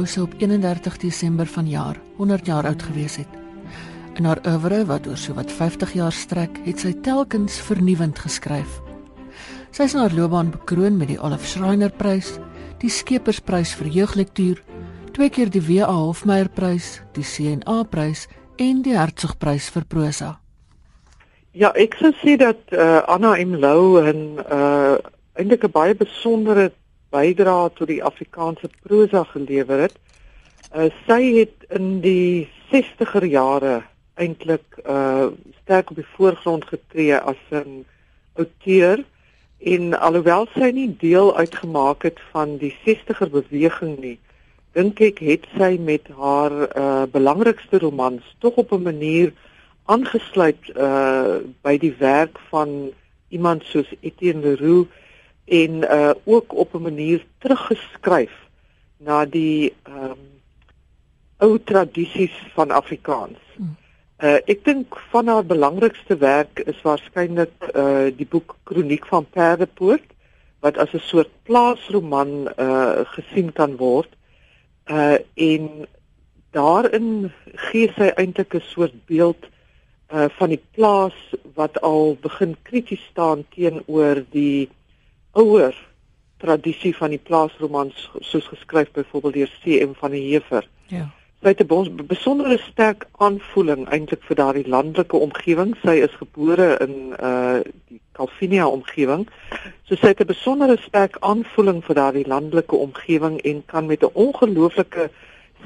M. Lou sou op 31 Desember vanjaar 100 jaar oud gewees het. In haar oeuvre wat oor sowat 50 jaar strek, het sy telkens vernuwend geskryf. Sy is in haar loopbaan bekroon met die Olaf Schreiner Prys, die Skepersprys vir jeuglektuur, twee keer die W.A. Hofmeyer Prys, die C&A Prys en die Hertzogprys vir prosa. Ja, ek sou sê dat uh, Anna M Lou 'n uh, eintlik 'n baie besondere bydrae tot die Afrikaanse prosa gelewer het. Uh, sy het in die 60er jare eintlik uh sterk op die voorgrond getree as 'n outeur en alhoewel sy nie deel uitgemaak het van die 60er beweging nie, dink ek het sy met haar uh belangrikste romans tog op 'n manier aangesluit uh by die werk van iemand soos Etienne Leroux en uh ook op 'n manier teruggeskryf na die ehm um, ou tradisies van Afrikaans. Uh ek dink van haar belangrikste werk is waarskynlik uh die boek Kroniek van Perdepoort wat as 'n soort plaasroman uh gesien kan word. Uh en daarin gee sy eintlik 'n soort beeld uh van die plaas wat al begin krities staan teenoor die ouer tradisie van die plaasromans soos geskryf byvoorbeeld deur C.M. van der Heever. Ja. Sy het 'n besondere sterk aanvoeling eintlik vir daardie landelike omgewing. Sy is gebore in uh die Calvinia omgewing. So sy het 'n besondere sterk aanvoeling vir daardie landelike omgewing en kan met 'n ongelooflike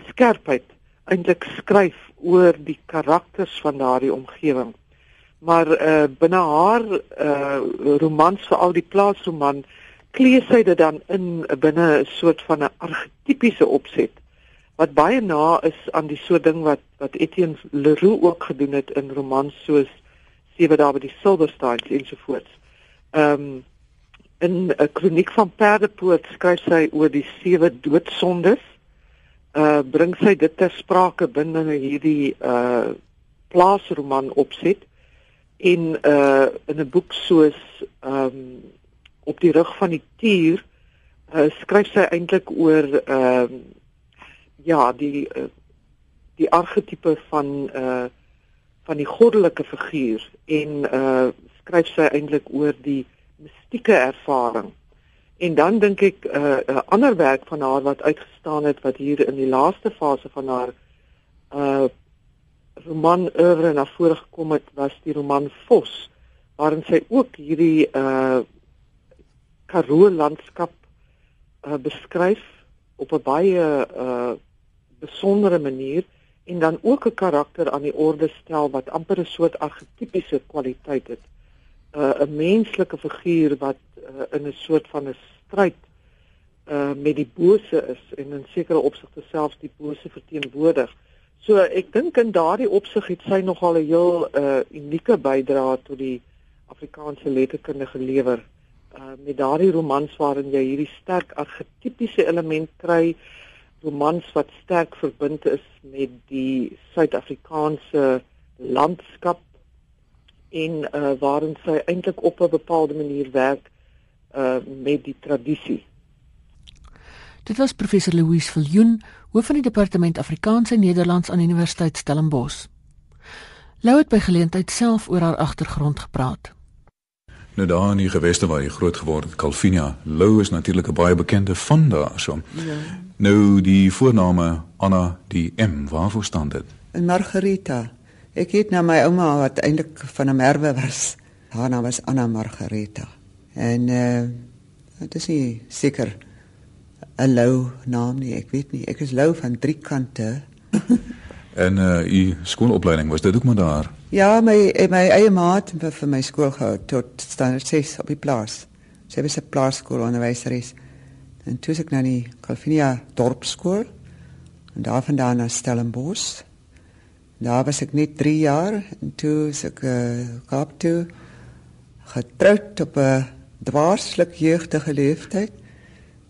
skerpheid eintlik skryf oor die karakters van daardie omgewing. Maar uh binne haar uh romans vir al die plaasroman klee sy dit dan in binne 'n soort van 'n argetipiese opset wat baie na is aan die soort ding wat wat Etienne Leroux ook gedoen het in romans soos Sewe dae by die Silversteins ensovoorts. Ehm um, in 'n kroniek van Perdepoort skryf sy oor die sewe doodsondes uh bring sy dit ter sprake binne hierdie uh plaasroman opset en uh in 'n boek soos um op die rug van die tier uh skryf sy eintlik oor ehm uh, ja die uh, die argetipe van uh van die goddelike figuur en uh skryf sy eintlik oor die mistieke ervaring. En dan dink ek 'n uh, 'n ander werk van haar wat uitgestaan het wat hier in die laaste fase van haar uh roman oeuvre na vore gekom het was die roman Vos waarin sy ook hierdie uh Karoo landskap uh beskryf op 'n baie uh besondere manier en dan ook 'n karakter aan die orde stel wat amper 'n soort argetipiese kwaliteit het. Uh 'n menslike figuur wat uh, in 'n soort van 'n stryd uh met die bose is en in sekere opsigte selfs die bose verteenwoordig. So ek dink in daardie opsig het sy nogal 'n heel uh unieke bydrae tot die Afrikaanse letterkunde gelewer. Uh met daardie romans waarin jy hierdie sterk argetipiese element kry, romans wat sterk verbind is met die Suid-Afrikaanse landskap en uh waarin sy eintlik op 'n bepaalde manier werk uh met die tradisie. Dit was professor Louise Viljoen, hoof van die departement Afrikaans en Nederlands aan Universiteit Stellenbosch. Lou het by geleentheid self oor haar agtergrond gepraat. Nou daar in die geweste waar hy groot geword het, Calvinia. Lou is natuurlik 'n baie bekende van daarso. Ja. Nou die voorname Anna die M, waarvoor staan dit? Margarita. Ek het na my ouma wat eintlik van 'n merwe was. Haar naam was Anna Margarita. En uh dit is nie seker 'n lou naam nie, ek weet nie. Ek is lou van drie kante. en uh u skoolopleiding was dit ook maar daar? Ja, my my eie maat het vir my skool gehou tot standaard 6 op die plaas. Sy was 'n plaaskool onderwyseres. En toe ek na die Calvinia dorpskool en daarvandaan na Stellenbosch. Daar was ek net 3 jaar en toe ek uh, Kaap toe getroud op 'n dwarslik jeugdige leeftyd.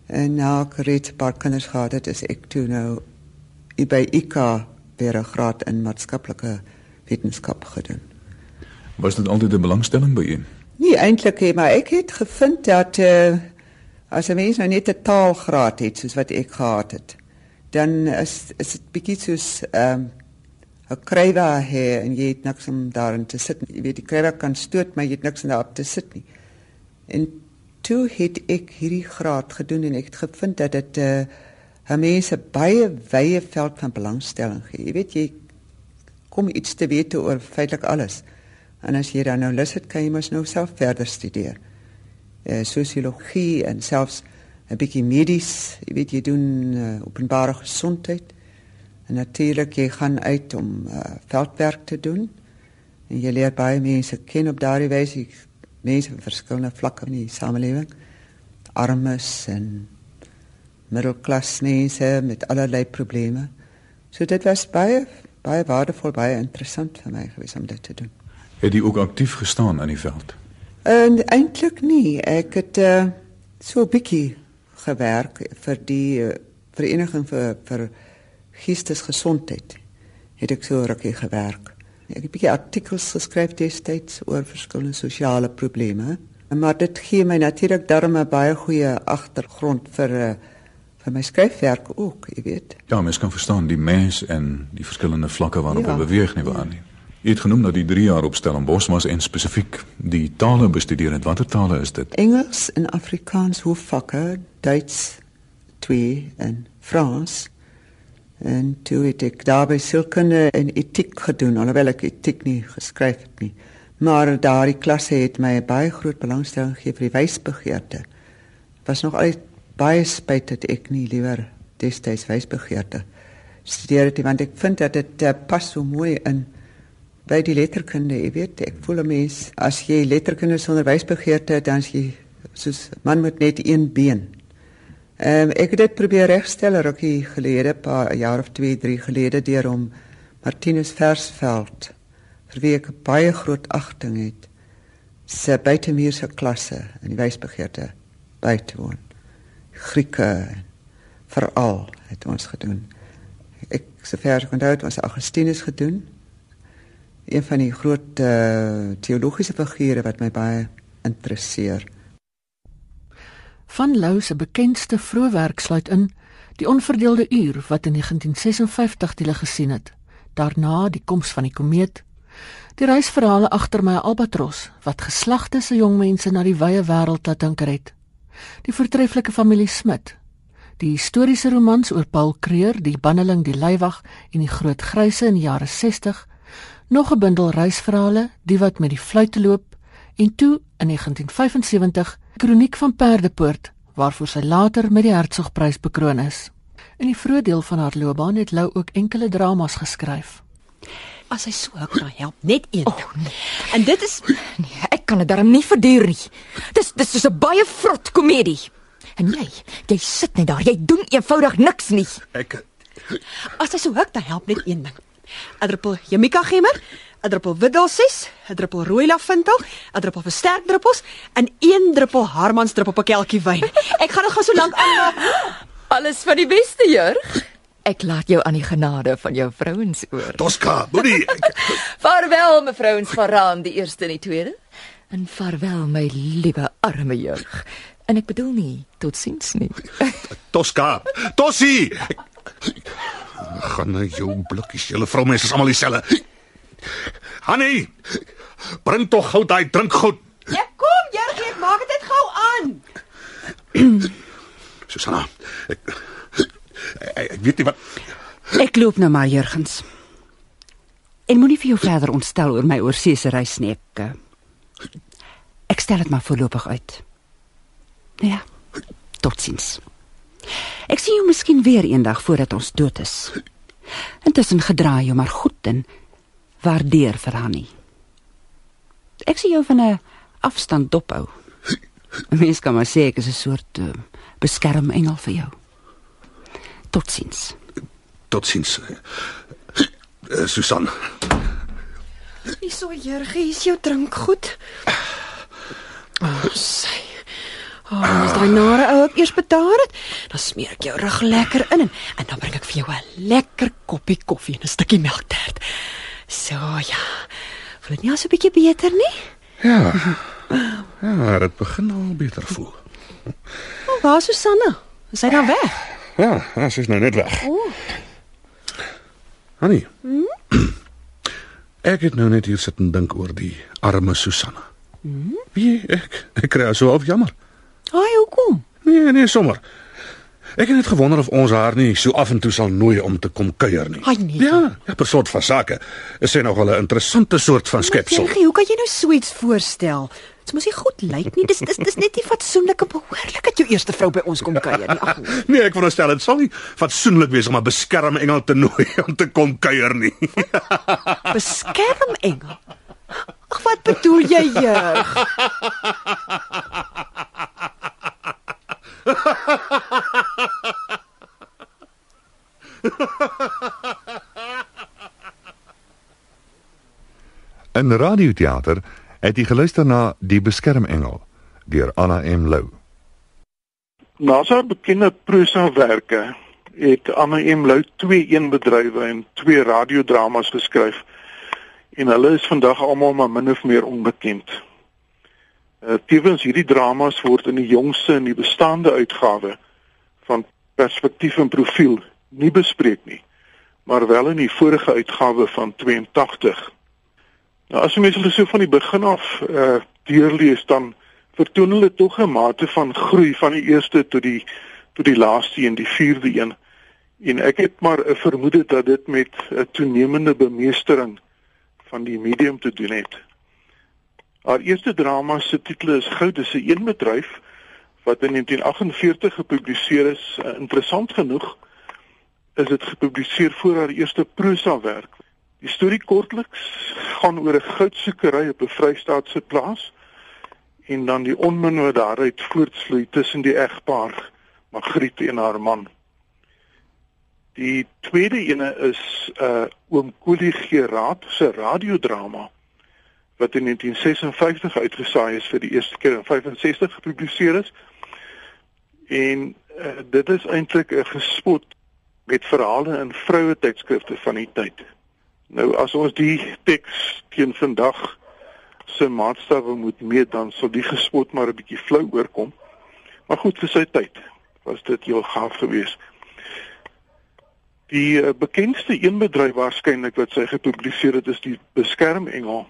En na ek reeds 'n paar kinders gehad het, is ek toe nou by IK weer 'n graad in maatskaplike wetenskap gedoen. Was dit altyd 'n belangstelling by u? Nee, eintlik nie, maar ek het gevind dat uh, as 'n mens nou net 'n taalgraad het soos wat ek gehad het, dan is is dit bietjie soos ehm um, 'n krywa hê en jy het niks om daarin te sit. Jy weet die krywa kan stoot, maar jy het niks om daarop te sit nie. En toe het ek hierdie graad gedoen en ek het gevind dat dit 'n uh, 'n mense baie wye veld van belangstelling gee. Jy weet jy kom iets te weet oor feitelik alles. En as jy dan nou lus het, kan jy mos nou self verder studeer. Eh sosiologie en selfs 'n bietjie medies, jy weet jy doen uh, openbare gesondheid. En natuurlik jy gaan uit om uh, veldwerk te doen. En jy leer baie mense ken op daardie wyse, mense van verskillende vlakke in die samelewing. Armes en middelklas mense met allerlei probleme. So dit was baie baie waardevol, baie interessant vir my gewees om dit te doen. Het jy ook aktief gestaan in die veld? En eintlik nie. Ek het uh, so 'n bietjie gewerk vir die uh, vereniging vir vir geestesgesondheid. Het ek so rukkie gewerk. Ek het 'n bietjie artikels geskryf destyds oor verskillende sosiale probleme. Maar dit gee my natuurlik darm 'n baie goeie agtergrond vir eh, vir my skryfwerk ook, jy weet. Ja, mens kan verstaan die mens en die verskillende vlakke waarop ja, hy beweeg nie waar nie. Jy het genoem dat die 3 jaar op Stellenbosch was en spesifiek die tale bestudeer het. Watter tale is dit? Engels en Afrikaans hoofvakke, Duits 2 en Frans. En toe het ek daarbey sielkunde en etiek gedoen, alhoewel ek etiek nie geskryf het nie. Maar daardie klasse het my baie groot belangstelling gegee vir die wysbegeerte. Was nog al baie spyt dat ek nie liewer destyds wysbegeerte studeer het want ek vind dat dit uh, pas so mooi in by die letterkunde jy weet ek voel 'n mens as jy letterkunde sonder wysbegeerte dan as jy soos man met net een been ehm um, ek het dit probeer regstel rukkie gelede paar jaar of 2 3 gelede deur om Martinus Versveld vir wie ek baie groot agting het se buitemuurse klasse in die wysbegeerte by te woon Grieke veral het ons gedoen. Ek sover ek onthou het ons Augustinus gedoen. Een van die groot uh, teologiese figure wat my baie interesseer. Van Lou se bekendste vroegwerk sluit in Die onverdeelde uur wat in 1956 die lig gesien het. Daarna die koms van die komeet. Die reisverhale agter my albatros wat geslagte se jong mense na die wye wêreld laat dink het. Die voortreffelike familie Smit. Die historiese romans oor Paul Creer, die banneling, die leiwag en die groot gryse in die jare 60. Nog 'n bundel reisverhale, die wat met die fluit loop en toe in 1975 Kroniek van Perdepoort waarvoor sy later met die Hertzogprys bekroon is. In die vroeë deel van haar loopbaan het Lou ook enkele dramas geskryf. As hy so kan help, net een. Oh, nee. En dit is nee, ek kan dit darm nie verduur nie. Dis dis is 'n baie vrot komedie. En jy, jy sit net daar. Jy doen eenvoudig niks nie. Ek As hy so huk, dan help net een ding. 'n Druppel Jamaica gemmer, 'n druppel 6, 'n druppel rooi laventel, 'n druppel versterk druppels en een druppel Harmans druppel op 'n kelkie wyn. Ek gaan dit gou so lank aanmaak. Alles van die beste, Jurg. Ek laat jou aan die genade van jou vrouens oor. Tosca, moenie. Vaarwel mevrouens van Raan, die eerste en die tweede. En vaarwel my liewe arme jeug. En ek bedoel nie totsiens nie. Tosca, Tossie. Gaan nou jou blikkies, julle vroumense is almal dieselfde. Hanni, bring tog gou daai drinkgoed. Ja, kom, Jurgie, ek maak dit gou aan. Susanna, ek ek, ek weet nie wat Ek loop nou maar Jurgens. En moenie vir jou verder ontstel oor my oorseese reis nie. Ek, eh, ek stel dit maar voorlopig uit. Nou ja, totsiens. Ek sien jou miskien weer eendag voordat ons dood is. Intussen gedraai jou maar goed en waardeer vir Hanni. Ek sien jou van 'n afstand dophou. 'n Mens kan maar sê ek is 'n soort uh, beskermengel vir jou. Totsiens. Totsiens. Uh, Susan. Hierso, Jurgie, is jou drink goed? Oh, sy. Oh, as daai nare ou ek eers bedaar het, dan smeer ek jou rug lekker in en, en dan bring ek vir jou 'n lekker koppie koffie en 'n stukkie melktert. So ja. Voel dit nie al so 'n bietjie beter nie? Ja. Ja, dit begin al beter voel. Oh, waar is Susanna? Is sy dan weg? Ja, ja sy is nou net weg. O, Annie. Hmm? Ek het nou net hier sit en dink oor die arme Susanna. Hmm? Wie ek ek kry so op jammer. ai, hoekom? Nee, nee, sommer. Ek het net gewonder of ons haar nie so af en toe sal nooi om te kom kuier nie. Ai, nee. Ja, ja, per soort van sake. Is sy nog wel 'n interessante soort van skepsel. Jurgie, hoe kan jy nou so iets voorstel? Dit mos nie goed lyk nie. Dis dis dis net nie fatsoenlik en behoorlik dat jou eerste vrou by ons kom kuier nie. Ag, nee. Nee, ek veronderstel dit sal nie fatsoenlik wees om 'n beskermengel te nooi om te kom kuier nie. beskermengel. Ag, wat bedoel jy, Jurg? In radioteater het jy geluister na Die beskermengel deur Anna M Lou. Na sy bekende prosawerke het Anna M Lou twee eenbedrywe en twee radiodramas geskryf en hulle is vandag almal maar min of meer onbekend. Uh, tevens hierdie dramas word in die jongste en die bestaande uitgawe van Perspektief en Profiel nie bespreek nie, maar wel in die vorige uitgawe van 82. Nou as jy mens hulle so van die begin af uh deurlees dan vertoon hulle tog 'n mate van groei van die eerste tot die tot die laaste een, die vierde een. En ek het maar 'n vermoede dat dit met 'n toenemende bemeestering van die medium te doen het. Haar eerste drama se titel is Goud, dis 'n eenbedryf wat in 1948 gepubliseer is. Uh, interessant genoeg is dit gepubliseer voor haar eerste prosa werk. Die storie kortliks gaan oor 'n goudsoekery op 'n Vrystaatse plaas en dan die onmin wat daaruit voortvloei tussen die egpaar Magriet en haar man. Die tweede ene is uh oom Kolie Geraad se radiodrama wat in 1956 uitgesaai is vir die eerste keer in 65 gepubliseer is. En uh, dit is eintlik 'n gespot met verhale in vroue tydskrifte van die tyd. Nou as ons die teks teen vandag se maatstawwe moet meet dan sal die gespot maar 'n bietjie flou oorkom. Maar goed vir sy tyd was dit heel gaaf geweest. Die uh, bekendste eenbedryf waarskynlik wat sy gepubliseer het is die Beskermengel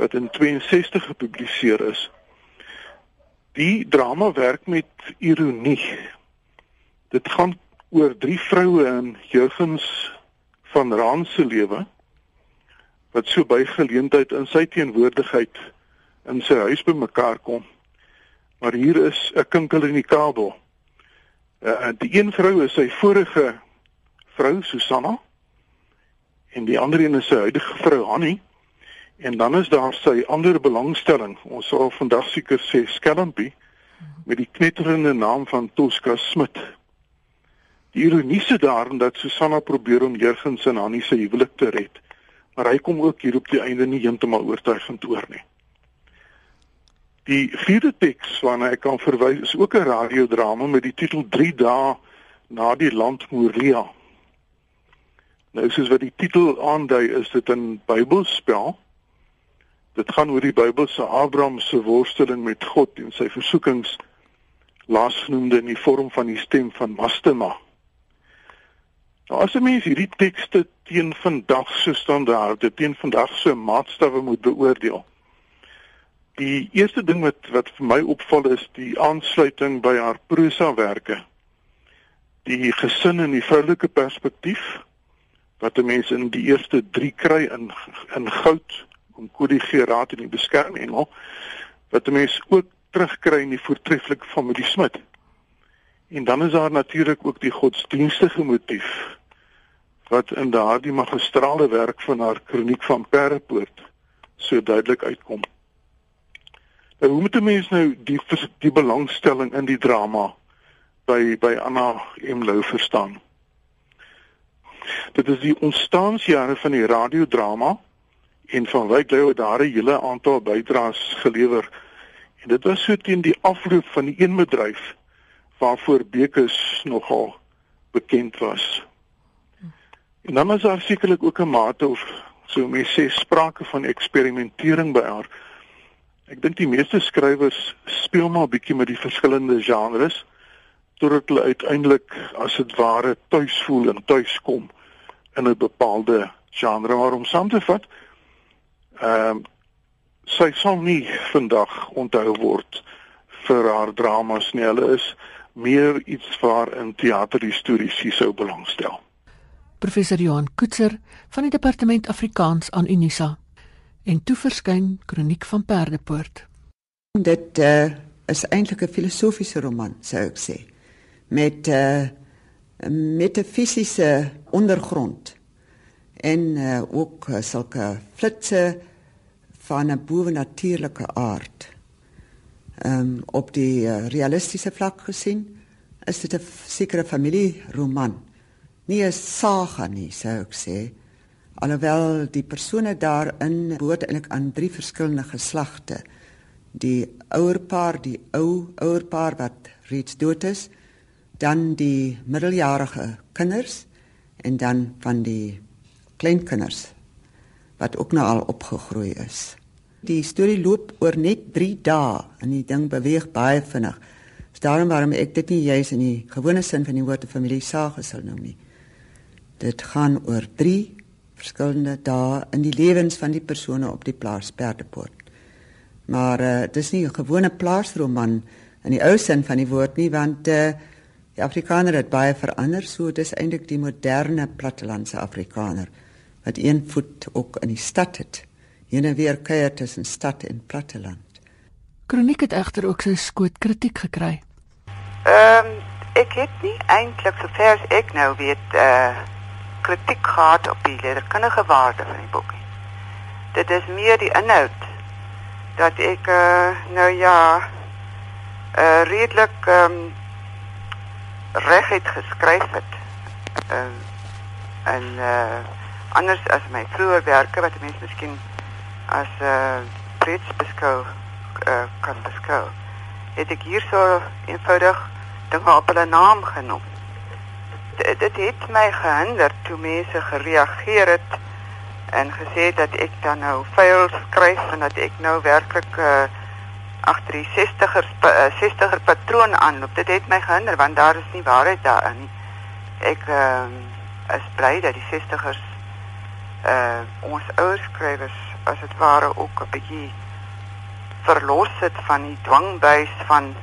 wat in 62 gepubliseer is. Die drama werk met ironie. Dit gaan oor drie vroue in Jurgens van Raan se lewe wat so by geleentheid in sy teenwoordigheid in sy huis bymekaar kom. Maar hier is 'n kinkel in die kabel. Uh, die een vrou is sy vorige vrou Susanna en die ander een is sy huidige vrou Hanni. En dan is daar sy ander belangstelling. Ons sal vandag seker sê Skelmpie met die knetterende naam van Tosca Smit. Die ironie se daarin dat Susanna probeer om Jurgens en Hanni se huwelik te red maar hy kom ook hier op die einde nie heeltemal oortuigend oor nie. Die vierde teks waarna ek kan verwys is ook 'n radiodrama met die titel 3 dae na die land Moria. Nou soos wat die titel aandui, is dit 'n Bybelspel. Dit gaan oor die Bybel se Abraham se worsteling met God en sy versoekings laasgenoemde in die vorm van die stem van Mastema. Nou as 'n mens hierdie tekste teen vandag se standaarde, teen vandag se maatstawwe moet beoordeel. Die eerste ding wat wat vir my opval is die aansluiting by haar prosawerke. Die gesin en die vroulike perspektief wat 'n mens in die eerste 3 kry in in goud om kodigeraad en die beskermengel wat 'n mens ook terugkry in die voortreffelike familie Smit. En dan is daar natuurlik ook die godsdienstige motief wat in daardie magistrale werk van haar kroniek van Perrepoort so duidelik uitkom. Nou hoe moet 'n mens nou die die belangstelling in die drama by by Anna M Lou verstaan? Dit is die ontstaansjare van die radiodrama en van Wyk het daar 'n hele aantal bydraes gelewer. En dit was so teen die afloop van die een bedryf waarvoor Bekes nogal bekend was. En dan is daar sekerlik ook 'n mate of so mense sê sprake van eksperimentering by haar. Ek dink die meeste skrywers speel maar 'n bietjie met die verskillende genres totdat hulle uiteindelik as dit ware tuis voel en tuis kom in 'n bepaalde genre maar om saam te vat. Ehm um, sy sal nie vandag onthou word vir haar dramas nie. Hulle is meer iets waarin teaterhistoriese sou belangstel. Professor Johan Koetser van die Departement Afrikaans aan Unisa en toe verskyn Kroniek van Perdepoort. Dit uh, is eintlik 'n filosofiese roman, sou ek sê, met 'n uh, metafisiese ondergrond en uh, ook uh, sulke flitsse van 'n bowennatuurlike aard. Ehm um, op die uh, realistiese vlak gesien is dit 'n sekere familieroman. Nie 'n saga nie, sou ek sê. Alhoewel die persone daarin behoort eintlik aan drie verskillende geslagte. Die ouerpaar, die ou ouerpaar wat reeds dood is, dan die middeljarige kinders en dan van die kleinkinders wat ook nou al opgegroei is. Die storie loop oor net 3 dae en die ding beweeg baie vinnig. Daarom waarom ek dit nie juis in die gewone sin van die woord familie sage sal noem nie. Dit gaan oor 3 verskillende dae in die lewens van die persone op die plaas Perdepoort. Maar uh, dit is nie 'n gewone plaasroman in die ou sin van die woord nie want uh, die Afrikaner het baie verander, so dis eintlik die moderne plattelandse Afrikaner wat een voet ook in die stad het. Heen weer kuier tussen stad en platteland. Kroniek het egter ook sy skoot kritiek gekry. Ehm um, ek het nie eintlik sover as ek nou weet eh uh, kritiek gehad op die letterkundige waarde van die boek. Dit is meer die inhoud dat ek uh, nou ja eh uh, redelik ehm um, reg het geskryf het. Ehm uh, en eh uh, anders as my vroeë werke wat mense miskien as 'n uh, preets beskou uh, kan beskou. Het ek hier so eenvoudig dinge op hulle naam genoem. D dit het my gehinder toe mense gereageer het en gesê dat ek dan nou vuil skryf en dat ek nou werklik uh, agter die 60er uh, 60er patroon aanloop. Dit het my gehinder want daar is nie waarheid daarin nie. Ek uh, is bly dat die 60ers uh ons ouerskrywers as dit ware ook 'n bietjie verlos het van die dwangbuis van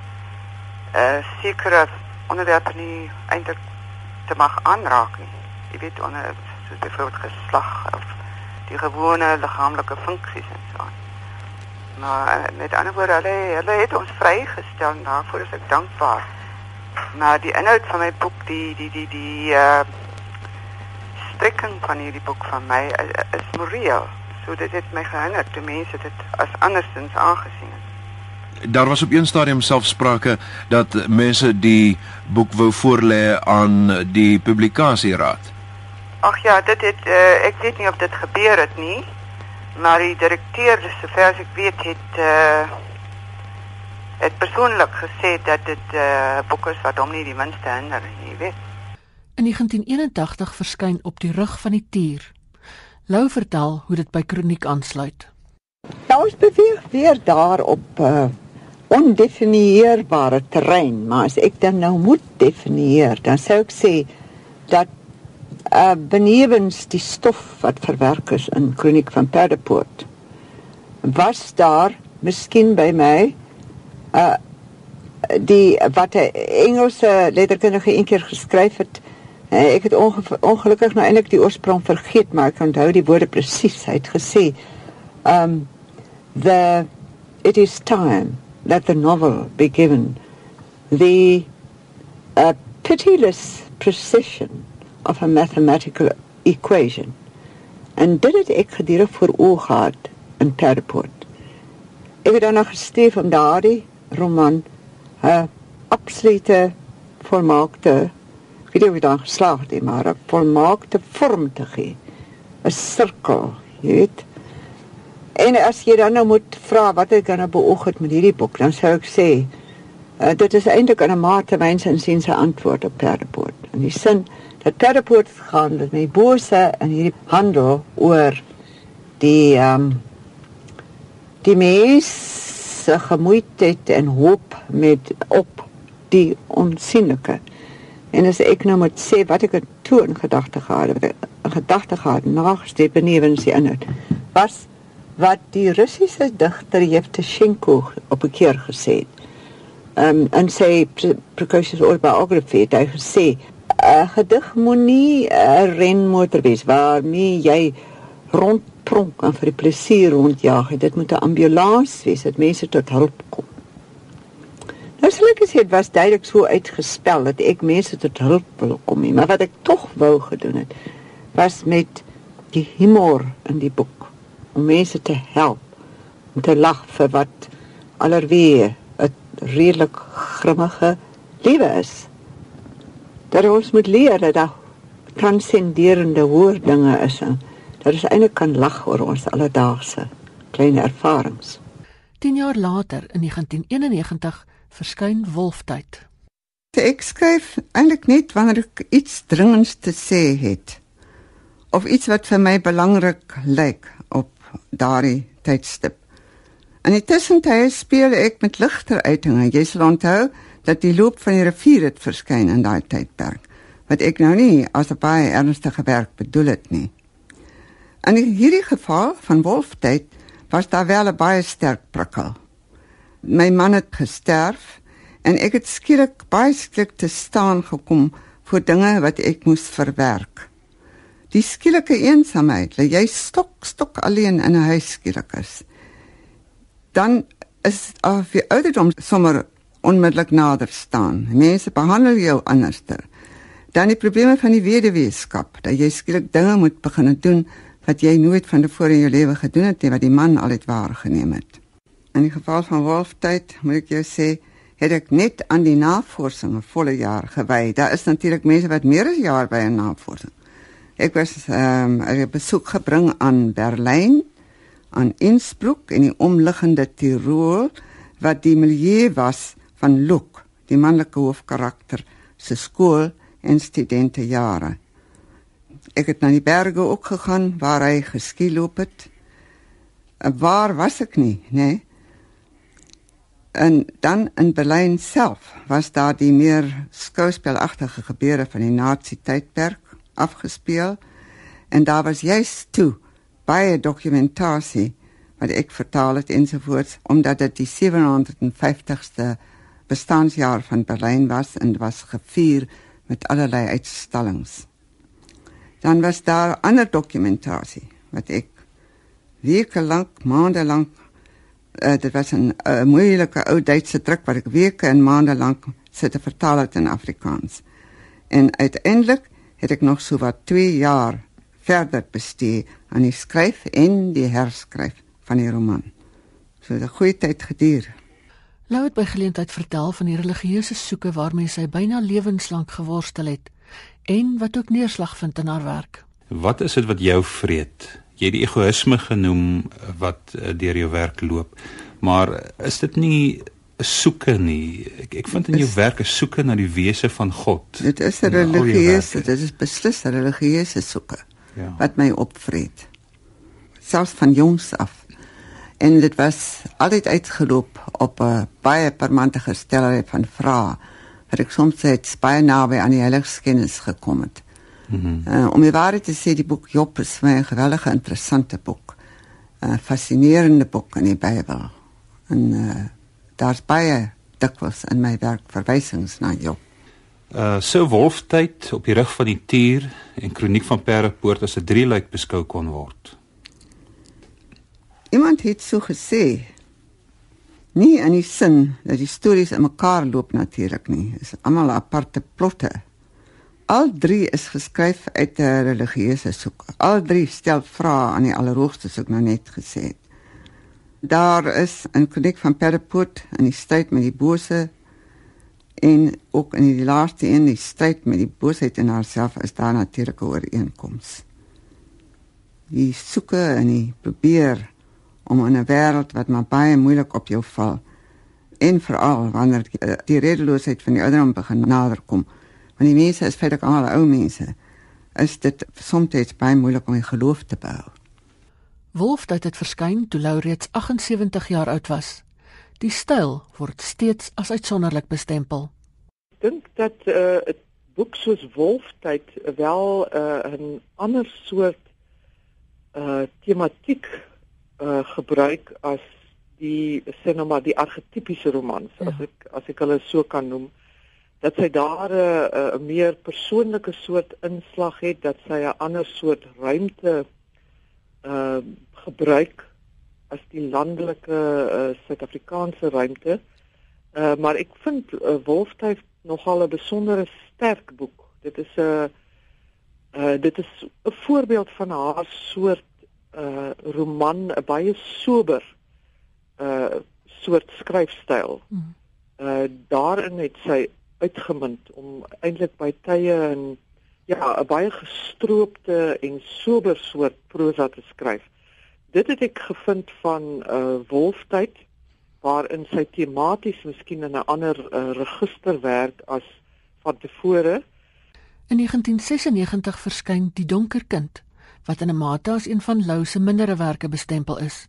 uh sekere onderwerpe nie eintlik te mag aanraak nie. Jy weet onder soos byvoorbeeld geslag of die gewone liggaamlike funksies en so. Maar uh, met ander woorde, hulle hulle het ons vrygestel en daarvoor is ek dankbaar. Maar die inhoud van my boek, die die die die uh strekking van hierdie boek van my is, is moreel. So dit het my gehinder toe mense dit as andersins aangesien het. Daar was op een stadium selfsprake dat mense die boek wou voorlê aan die publikasieraad. Ag ja, dit het uh, ek weet nie of dit gebeur het nie, maar die direkteur, sover as ek weet, het uh, het persoonlik gesê dat dit uh, boek is wat hom nie die minste hinder nie, weet. In 1981 verskyn op die rug van die tier. Lou vertel hoe dit by kroniek aansluit. Nou is beweeg weer daar op uh, ondefinieerbare terrein, maar as ek dan nou moet definieer, dan sou ek sê dat uh benewens die stof wat verwerk is in kroniek van Perdepoort was daar miskien by my uh die wat 'n Engelse letterkundige eendag geskryf het ek het ongelukkig nou eintlik die oorsprong vergeet, maar ek onthou die woorde presies. Hy het gesê, um the it is time that the novel be given the a pitiless precision of a mathematical equation. En dit het ek gedurig voor oog gehad in Perport. Ek het dan nog gesteef om daardie roman 'n absolute volmaakte weet nie hy dan geslaag het nie, maar 'n volmaakte vorm te gee. 'n Sirkel, jy weet. En as jy dan nou moet vra wat ek gaan nou beoog het met hierdie boek, dan sou ek sê uh, dit is eintlik 'n mate mens en sien se antwoord op Perdepoort. In die sin dat Perdepoort gaan met my bose en hierdie handel oor die ehm um, die mens se gemoeidheid en hoop met op die onsienlike. En as ek nou moet sê wat ek toe in gedagte gehad het, in gedagte gehad nagesteep benewens die inhoud, was wat die Russiese digter Yevtushenko op 'n keer gesê het. Ehm um, en sê precocious autobiography het hy gesê 'n gedig moenie 'n renmotor wees waarmee jy rondpronk en vir die plesier rondjaag. Dit moet 'n ambulans wees dat mense tot hulp kom. Nou sê ek dit was duidelik so uitgespel dat ek mense tot hulp wil kom nie, maar wat ek tog wou gedoen het was met die humor in die boek om mense te help om te lag vir wat allerweë 'n redelik grimmige lewe is. Dat ons moet leer dat daar transcenderende hoër dinge is en dat ons eintlik kan lag oor ons alledaagse klein ervarings. 10 jaar later in 1991 verskyn Wolftyd. Ek skryf eintlik net wanneer ek iets dringends te sê het of iets wat vir my belangrik lyk daardie tydstip. In die tussentye speel ek met ligter uitinge. Jy sal onthou dat die loop van die rivier het verskyn in daai tydperk wat ek nou nie as 'n baie ernstige werk bedoel het nie. In hierdie geval van Wolftyd was daar wel 'n baie sterk prikkel. My man het gesterf en ek het skielik baie skielik te staan gekom vir dinge wat ek moes verwerk. Die skielike eensaamheid, dat jy stok stok alleen in 'n huis skielik is. Dan is af die ouderdom sommer onmiddellik nader staan. Mense behandel jou anderster. Dan die probleme van die weduweeskap, dat jy skielik dinge moet begin doen wat jy nooit van tevore in jou lewe gedoen het nie, wat die man altyd waargeneem het. In die geval van Wolftyd, moet ek jou sê, het ek net aan die navorsing 'n volle jaar gewy. Daar is natuurlik mense wat meer as 'n jaar by 'n navorsing Ek was ehm um, 'n besoek gebring aan Berlyn, aan Innsbruck en die omliggende Tirol wat die milieu was van Luke, die manlike hoofkarakter se skool en studente jare. Ek het na die berge ook gegaan waar hy geskieloop het. Waar was ek nie, nê? Nee? En dan in Berlyn self was daar die meer skouspelagtige gebeure van die Nazi tydperk afgespeel en daar was juist toe baie dokumentasie wat ek vertaal het ensovoorts omdat dit die 750ste bestaanjaar van Berlyn was en was gevier met allerlei uitstallings. Dan was daar ander dokumentasie wat ek weke lank, maande lank uh, dit was 'n uh, moeilike ou Duitse druk wat ek weke en maande lank sit te vertaal het in Afrikaans. En uiteindelik het ek nog so wat 2 jaar verder bestee aan die skryf en die herskryf van die roman. So 'n goeie tyd geduur. Lou het by geleentheid vertel van die religieuse soeke waarmee sy byna lewenslank geworstel het en wat ook neerslag vind in haar werk. Wat is dit wat jou vreet? Jy die egoïsme genoem wat eh, deur jou werk loop. Maar is dit nie soeke nie. Ek ek vind in jou werk 'n soeke na die wese van God. Dit is 'n religieuse, dit is beslis 'n religieuse soeke. Ja. Wat my opvreet. Selfs van jongs af. En dit was altyd uitgeloop op 'n baie permanente gestelheid van vrae wat ek soms het baie naby aan die heiligskens gekom het. Mm uh, om die waarheid te sê, die boek Job is vir my 'n geweldige interessante boek. 'n uh, Fascinerende boek in die Bybel. En uh daar's baie dikwels in my werk verwysings na jou. Uh so wolftyd op die rug van die tier en kroniek van Perdepoort as 'n drieluik beskou kon word. Iemand het so gesê nie in die sin dat die stories in mekaar loop natuurlik nie. Dit is almal aparte plotte. Al drie is geskryf uit 'n religieuse soek. Al drie stel vrae aan die Allerhoogste soos ek nou net gesê het. Daar is 'n konik van Perdepoort in die stryd met die bose en ook in die laaste een die stryd met die boosheid in haarself is daar natuurlik 'n ooreenkoms. Die soeke en die probeer om in 'n wêreld wat maar baie moeilik op jou val en veral wanneer die, die redeloosheid van die ouderdom begin naderkom. Want die mense is feitelik almal ou mense. Is dit soms baie moeilik om 'n geloof te bou? Wolf het dit verskyn toe Lou reeds 78 jaar oud was. Die styl word steeds as uitsonderlik bestempel. dink dat 'n uh, boek soos Wolftyd wel 'n uh, 'n ander soort uh tematiek uh gebruik as die maar die argetipiese romans ja. as ek as ek hulle so kan noem dat sy daar 'n uh, 'n meer persoonlike soort inslag het dat sy 'n ander soort ruimte uh gebruik as die landelike uh, Suid-Afrikaanse ruimte. Uh maar ek vind uh, Wolftyd nogal 'n besondere sterk boek. Dit is 'n uh dit is 'n voorbeeld van haar soort uh roman, 'n baie sober uh soort skryfstyl. Hmm. Uh daarin het sy uitgemunt om eintlik by tye en ja, 'n baie gestroopte en sober soort prosa te skryf. Dit het ek gevind van uh Wolftyd waarin sy tematies miskien in 'n ander uh, register werk as van tevore. In 1996 verskyn Die Donker Kind wat in 'n mate as een van Lou se minderwerke bestempel is.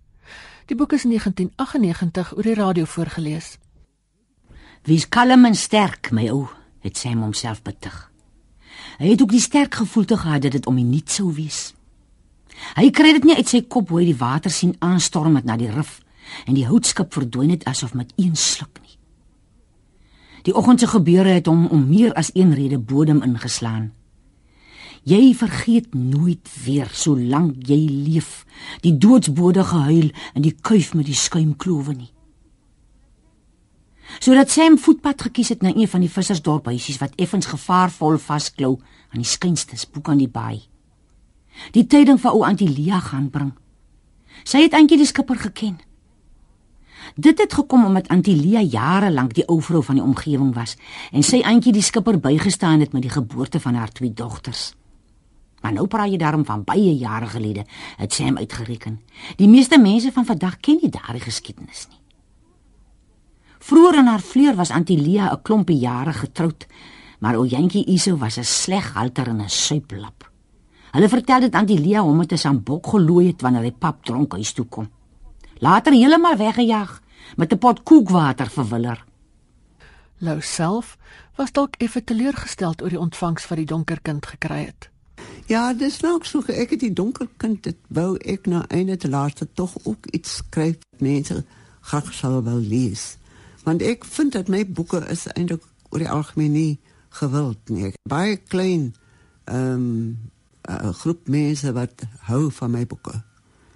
Die boek is in 1998 oor die radio voorgeles. Wie's kalm en sterk, my ou, het sy homself betug. Hy het ook die sterk gevoel te gehad dat dit om hom nie sou wees. Hy kry dit nie uit sy kop hoe hy die water sien aanstorm met na die rif en die houtskip verdwyn het asof met een sluk nie. Die oggend se gebeure het hom om meer as een rede bodem ingeslaan. Jy vergeet nooit weer solank jy leef die doodsbode gehuil en die kuif met die skuimklowe nie. Sodat Sam voetpad gekies het na een van die vissersdorphuisies wat effens gevaarvol vasklou aan die skuinstes boek aan die baai. Die tyding van ou Antilia gaan bring. Sy het eintjie die skipper geken. Dit het gekom omdat Antilia jare lank die ou vrou van die omgewing was en sy eintjie die skipper bygestaan het met die geboorte van haar twee dogters. Maar nou praat jy daarom van baie jare gelede, het Sam uitgereken. Die meeste mense van vandag ken nie daardie geskiedenis nie. Vroeger in haar vleur was Antilia 'n klompie jare getroud, maar ou Jantjie Iso was 'n sleg halter en 'n suiplap. Hulle vertel dit Antilia hom het 'n sambok gelooi het wanneer hy pap dronk huis toe kom later heeltemal weggejaag met 'n pot koekwater vir Willer. Lou self was dalk effe teleurgesteld oor die ontvangs wat die donker kind gekry het. Ja, dis nou so ek het die donker kind dit wou ek na einde te laaste tog ook iets skryf mense graag sal wel lees. Want ek vind dat my boeke is eintlik oor die algemeen nie gewild nie. Baie klein ehm um, 'n groep mense wat hou van my boeke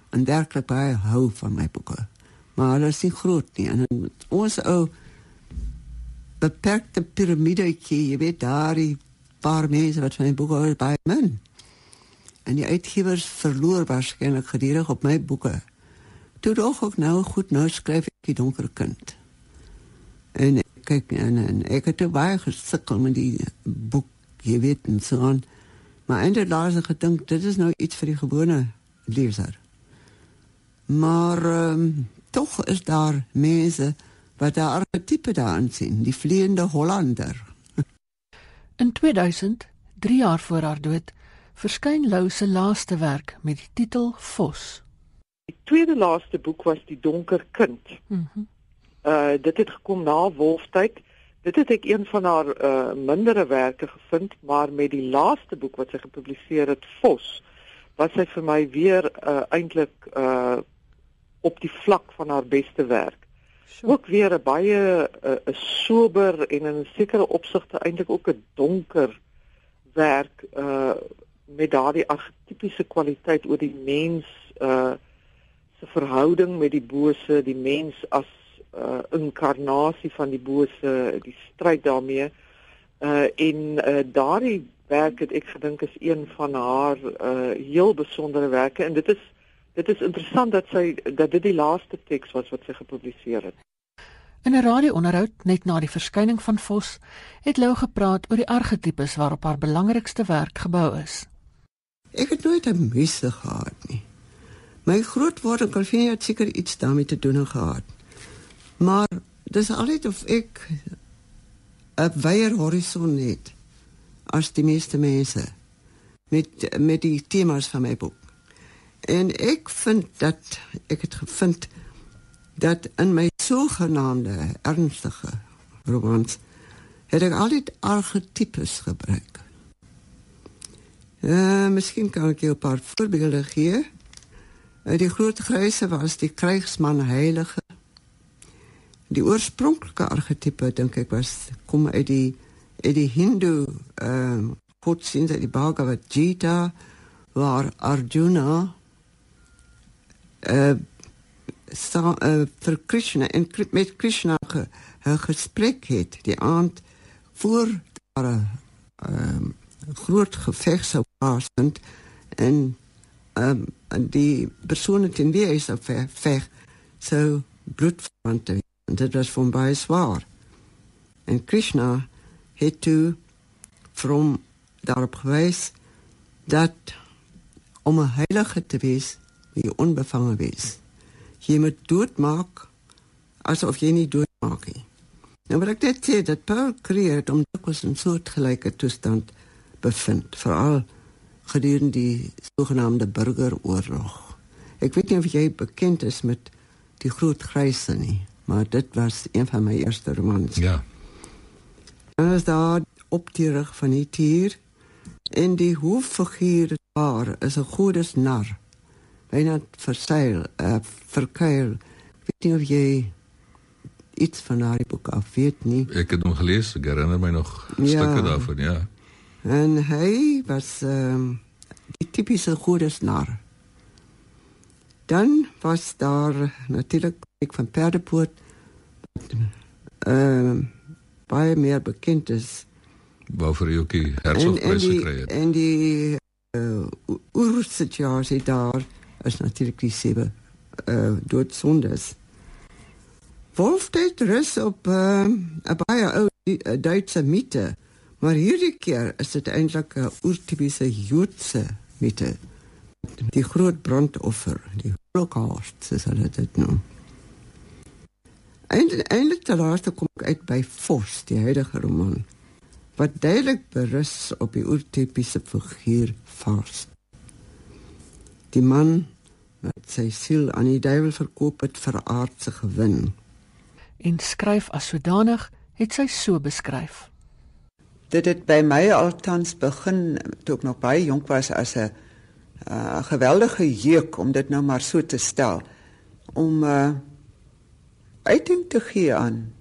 en werklik baie hou van my boeke. Maar hulle is nie groot nie en ons ou beperkte piramidetjie, jy weet daar die paar mense wat my boeke hou by men. En die uitgewers verloor waarskynlik gedurig op my boeke. Toe dog ek nou goed nou skryf ek die donker kind. En kyk en, en ek het baie gesukkel met die boek, jy weet en so aan. Maar eintlik laas ek gedink dit is nou iets vir die gewone leser. Maar um, tog is daar mense wat daar archetype daarin sien, die vleiende Hollander. In 2000, 3 jaar voor haar dood, verskyn Lou se laaste werk met die titel Vos. Die tweede laaste boek was Die Donker Kind. Mhm. Mm uh dit het gekom na Wolftyd. Dit het ek een van haar uh minderwerke gevind, maar met die laaste boek wat sy gepubliseer het, Vos, was sy vir my weer uh eintlik uh op die vlak van haar beste werk. Sure. Ook weer 'n baie 'n uh, sober en in 'n sekere opsigte eintlik ook 'n donker werk uh met daardie argetipiese kwaliteit oor die mens uh se verhouding met die bose, die mens as uh, inkarnasie van die bose, die stryd daarmee. Uh en uh daardie werk het ek gedink is een van haar uh heel besondere werke en dit is Dit is interessant dat sy dat dit die laaste teks was wat sy gepubliseer het. In 'n radio-onderhoud net na die verskyning van Vos het Lou gepraat oor die argetipes waarop haar belangrikste werk gebou is. Ek het nooit 'n misse gehad nie. My kon vir jou seker iets daarmee te doen gehad. Maar dis altyd of ek 'n wyeer horison het as die meeste mense met met die temas van my boek. En ek vind dat ek het gevind dat in my sogenaamde ernstige romans het ek altyd argetipes gebruik. Uh, miskien kan ek jou 'n paar voorbeelde gee. Uh, die groot gryse was die krygsman heilige. Die oorspronklike argetipe dink ek was kom uit die uit die Hindu ehm uh, godsdienst uit die Bhagavad Gita waar Arjuna uh, sa, uh, vir Krishna en met Krishna 'n gesprek het die aand voor daar 'n um, groot geveg sou plaasvind en um, en die persone teen wie hy sou veg sou bloedverwant en dit was van baie swaar en Krishna het toe from daarop gewys dat om 'n heilige te wees, moet jy onbevange wees. Jy moet doodmaak asof jy nie doodmaak nie. Nou wil ek net sê dat Paul Creer het om dikwels 'n soort gelyke toestand bevind, veral gedurende die sogenaamde burgeroorlog. Ek weet nie of jy bekend is met die groot gryse nie, maar dit was een van my eerste romans. Ja. En as daar op die rug van die tier en die hoofiguur daar is 'n godesnar. Byna verseil, uh, verkuil. Ek weet nie of jy iets van daardie boek af weet nie. Ek het hom gelees, ek herinner my nog ja. stukke daarvan, ja. En hy was um, die tipiese godesnar. Dan was daar natuurlik ek van Perdepoort ehm uh, baie meer bekend is waarvoor hy ook die Hertzogprys gekry het. En die uh, oersituasie daar is natuurlik die sewe uh, doodsondes. Wolfstedt rus op uh, 'n baie ou Duitse mite, maar hierdie keer is dit eintlik 'n oertipiese Joodse mite. Die groot brandoffer, die Holocaust, soos hulle dit noem. Eindelijk te laaste kom ek uit by Vos, die huidige roman wat duidelik berus op die oortipiese figuur vars. Die man wat sy siel aan die duiwel verkoop het vir aardse gewin. En skryf as sodanig het sy so beskryf. Dit het by my altans begin toe ek nog baie jonk was as 'n uh, geweldige jeuk om dit nou maar so te stel om uh, uiting te gee aan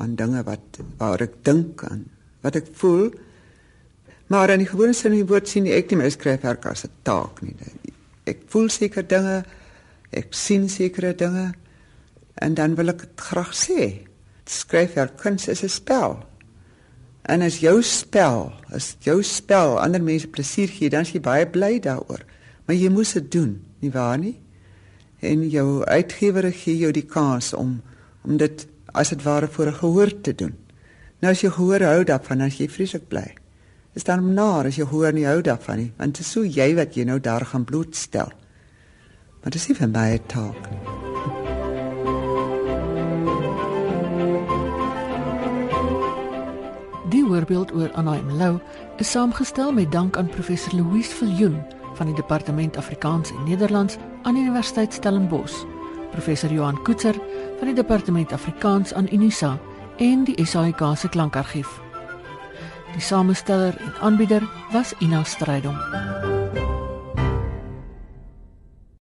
aan dinge wat waar ek dink aan wat ek voel. Maar in die gewone sin van die woord sien ek nie my skryfwerk as 'n taak nie. Ek voel seker dinge, ek sien sekere dinge en dan wil ek dit graag sê. Skryfwerk kuns is 'n spel. En as jou spel, as jou spel ander mense plesier gee, dan is jy baie bly daaroor. Maar jy moet dit doen, nie waar nie? En jou uitgewer gee jou die kans om om dit as dit ware voor 'n gehoor te doen. Nou as jy gehoor hou daarvan, as jy vreeslik bly. Is dan naar as jy hoor nie hou daarvan nie, want dit is so jy wat jy nou daar gaan blootstel. Maar dis nie vir my taak nie. Die voorbeeld oor Anaim Lou is saamgestel met dank aan professor Louise Viljoen van die Departement Afrikaans en Nederlands aan Universiteit Stellenbosch, professor Johan Koetser van die Departement Afrikaans aan Unisa en die SAIK se klankargief. Die samesteller en aanbieder was Ina Strydom.